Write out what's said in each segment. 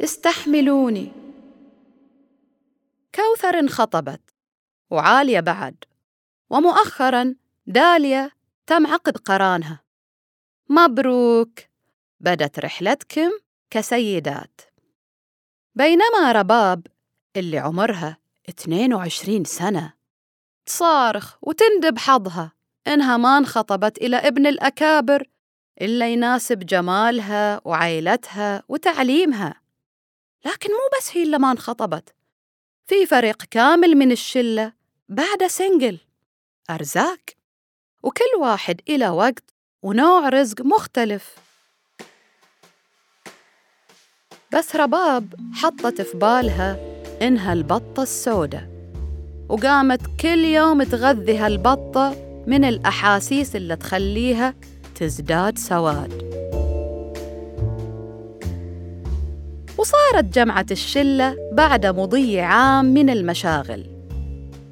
استحملوني. كوثر انخطبت وعالية بعد ومؤخرا داليا تم عقد قرانها. مبروك! بدت رحلتكم كسيدات. بينما رباب اللي عمرها 22 سنة تصارخ وتندب حظها إنها ما انخطبت إلى ابن الأكابر إلا يناسب جمالها وعيلتها وتعليمها. لكن مو بس هي اللي ما انخطبت. في فريق كامل من الشلة بعد سنجل أرزاق وكل واحد إلى وقت ونوع رزق مختلف. بس رباب حطت في بالها إنها البطة السوداء وقامت كل يوم تغذي هالبطة من الأحاسيس اللي تخليها تزداد سواد. وصارت جمعة الشلة بعد مضي عام من المشاغل.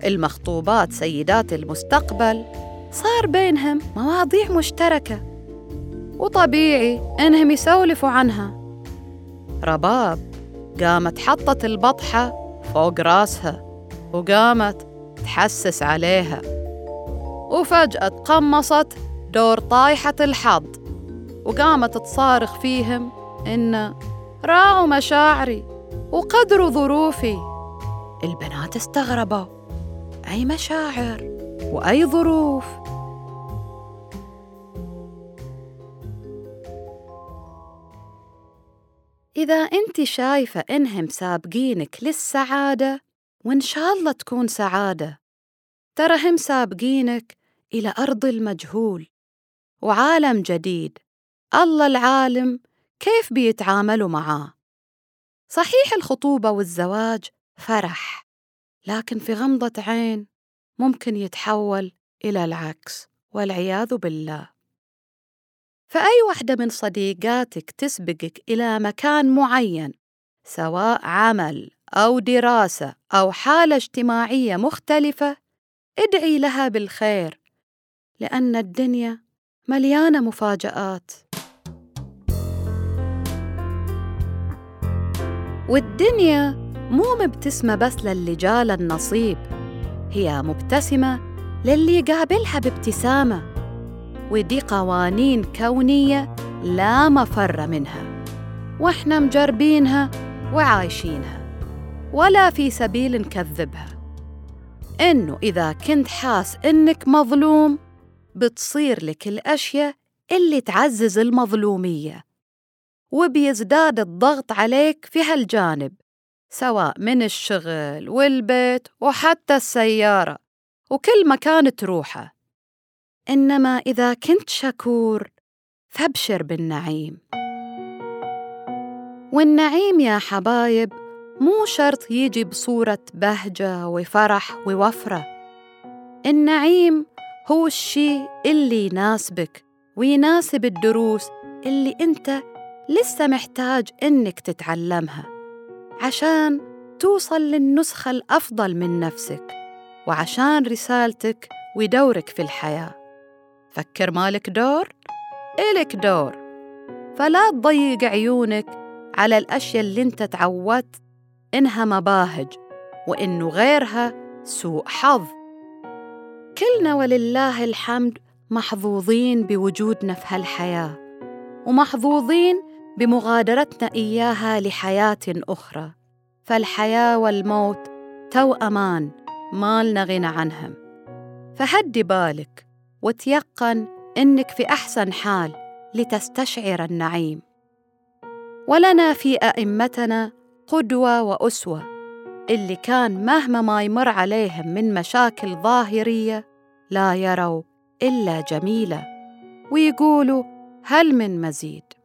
المخطوبات سيدات المستقبل صار بينهم مواضيع مشتركة وطبيعي إنهم يسولفوا عنها. رباب قامت حطت البطحة فوق راسها وقامت تحسس عليها. وفجأة تقمصت دور طايحة الحظ وقامت تصارخ فيهم إن راعوا مشاعري وقدروا ظروفي. البنات استغربوا. أي مشاعر وأي ظروف؟ إذا أنت شايفة إنهم سابقينك للسعادة وإن شاء الله تكون سعادة ترى هم سابقينك إلى أرض المجهول وعالم جديد. الله العالم كيف بيتعاملوا معاه؟ صحيح الخطوبة والزواج فرح لكن في غمضة عين ممكن يتحول إلى العكس والعياذ بالله. فأي وحدة من صديقاتك تسبقك إلى مكان معين سواء عمل أو دراسة أو حالة اجتماعية مختلفة ادعي لها بالخير لأن الدنيا مليانة مفاجآت. والدنيا مو مبتسمة بس للي جال النصيب هي مبتسمة للي يقابلها بابتسامة ودي قوانين كونية لا مفر منها وإحنا مجربينها وعايشينها ولا في سبيل نكذبها. إنه إذا كنت حاس إنك مظلوم بتصير لك الأشياء اللي تعزز المظلومية. وبيزداد الضغط عليك في هالجانب سواء من الشغل والبيت وحتى السيارة وكل مكان تروحه. إنما إذا كنت شكور فابشر بالنعيم. والنعيم يا حبايب مو شرط يجي بصورة بهجة وفرح ووفرة. النعيم هو الشي اللي يناسبك ويناسب الدروس اللي أنت لسه محتاج إنك تتعلمها عشان توصل للنسخة الأفضل من نفسك وعشان رسالتك ودورك في الحياة. فكر مالك دور؟ إلك دور. فلا تضيق عيونك على الأشياء اللي أنت تعودت إنها مباهج وإنه غيرها سوء حظ. كلنا ولله الحمد محظوظين بوجودنا في هالحياة ومحظوظين بمغادرتنا إياها لحياة أخرى. فالحياة والموت توأمان ما لنا غنى عنهم. فهدي بالك وتيقن إنك في أحسن حال لتستشعر النعيم. ولنا في أئمتنا قدوة وأسوة اللي كان مهما ما يمر عليهم من مشاكل ظاهرية لا يروا إلا جميلة. ويقولوا هل من مزيد؟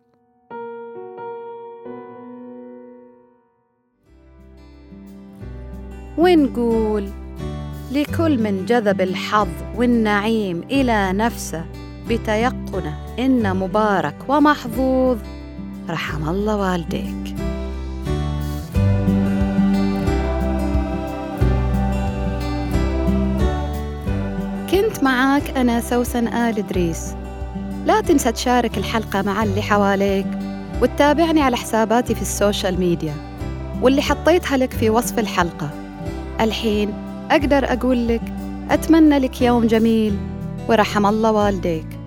ونقول لكل من جذب الحظ والنعيم إلى نفسه بتيقنه إن مبارك ومحظوظ. رحم الله والديك. كنت معاك أنا سوسن آل إدريس. لا تنسى تشارك الحلقة مع اللي حواليك وتتابعني على حساباتي في ال social media واللي حطيتها لك في وصف الحلقة. الحين أقدر أقول لك أتمنى لك يوم جميل ورحم الله والديك.